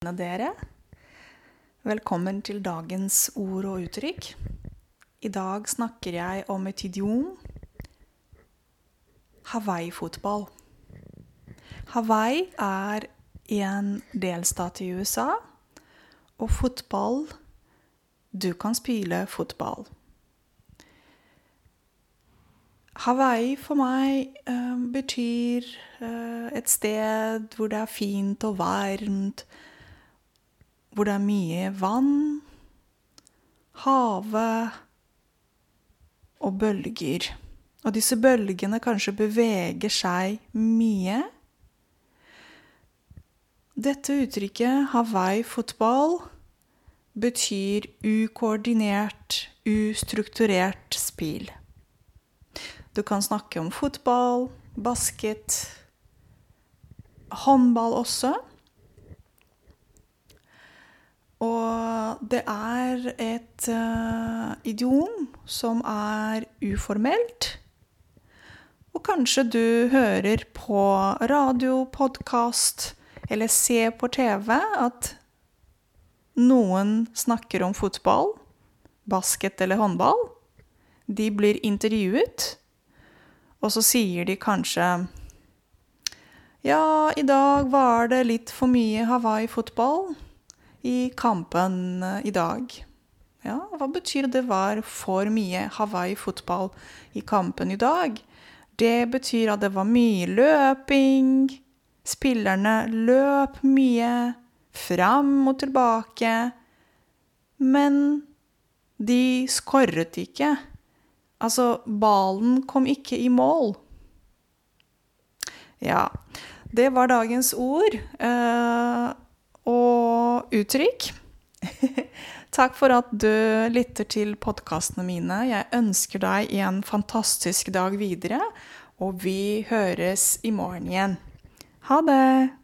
dere. Velkommen til dagens ord og uttrykk. I dag snakker jeg om et idiom Hawaii-fotball. Hawaii er en delstat i USA, og fotball Du kan spille fotball. Hawaii for meg uh, betyr uh, et sted hvor det er fint og varmt, hvor det er mye vann, havet og bølger. Og disse bølgene kanskje beveger seg mye. Dette uttrykket, Hawaii-fotball, betyr ukoordinert, ustrukturert spill. Du kan snakke om fotball, basket, håndball også. Og det er et uh, idiom som er uformelt. Og kanskje du hører på radio, podkast eller ser på TV at noen snakker om fotball, basket eller håndball. De blir intervjuet, og så sier de kanskje Ja, i dag var det litt for mye Hawaii-fotball i kampen i dag. Ja, hva betyr det var for mye Hawaii-fotball i kampen i dag? Det betyr at det var mye løping. Spillerne løp mye fram og tilbake. Men de skåret ikke. Altså, ballen kom ikke i mål. Ja, det var dagens ord uh, uttrykk. Takk for at du lytter til podkastene mine. Jeg ønsker deg en fantastisk dag videre, og vi høres i morgen igjen. Ha det!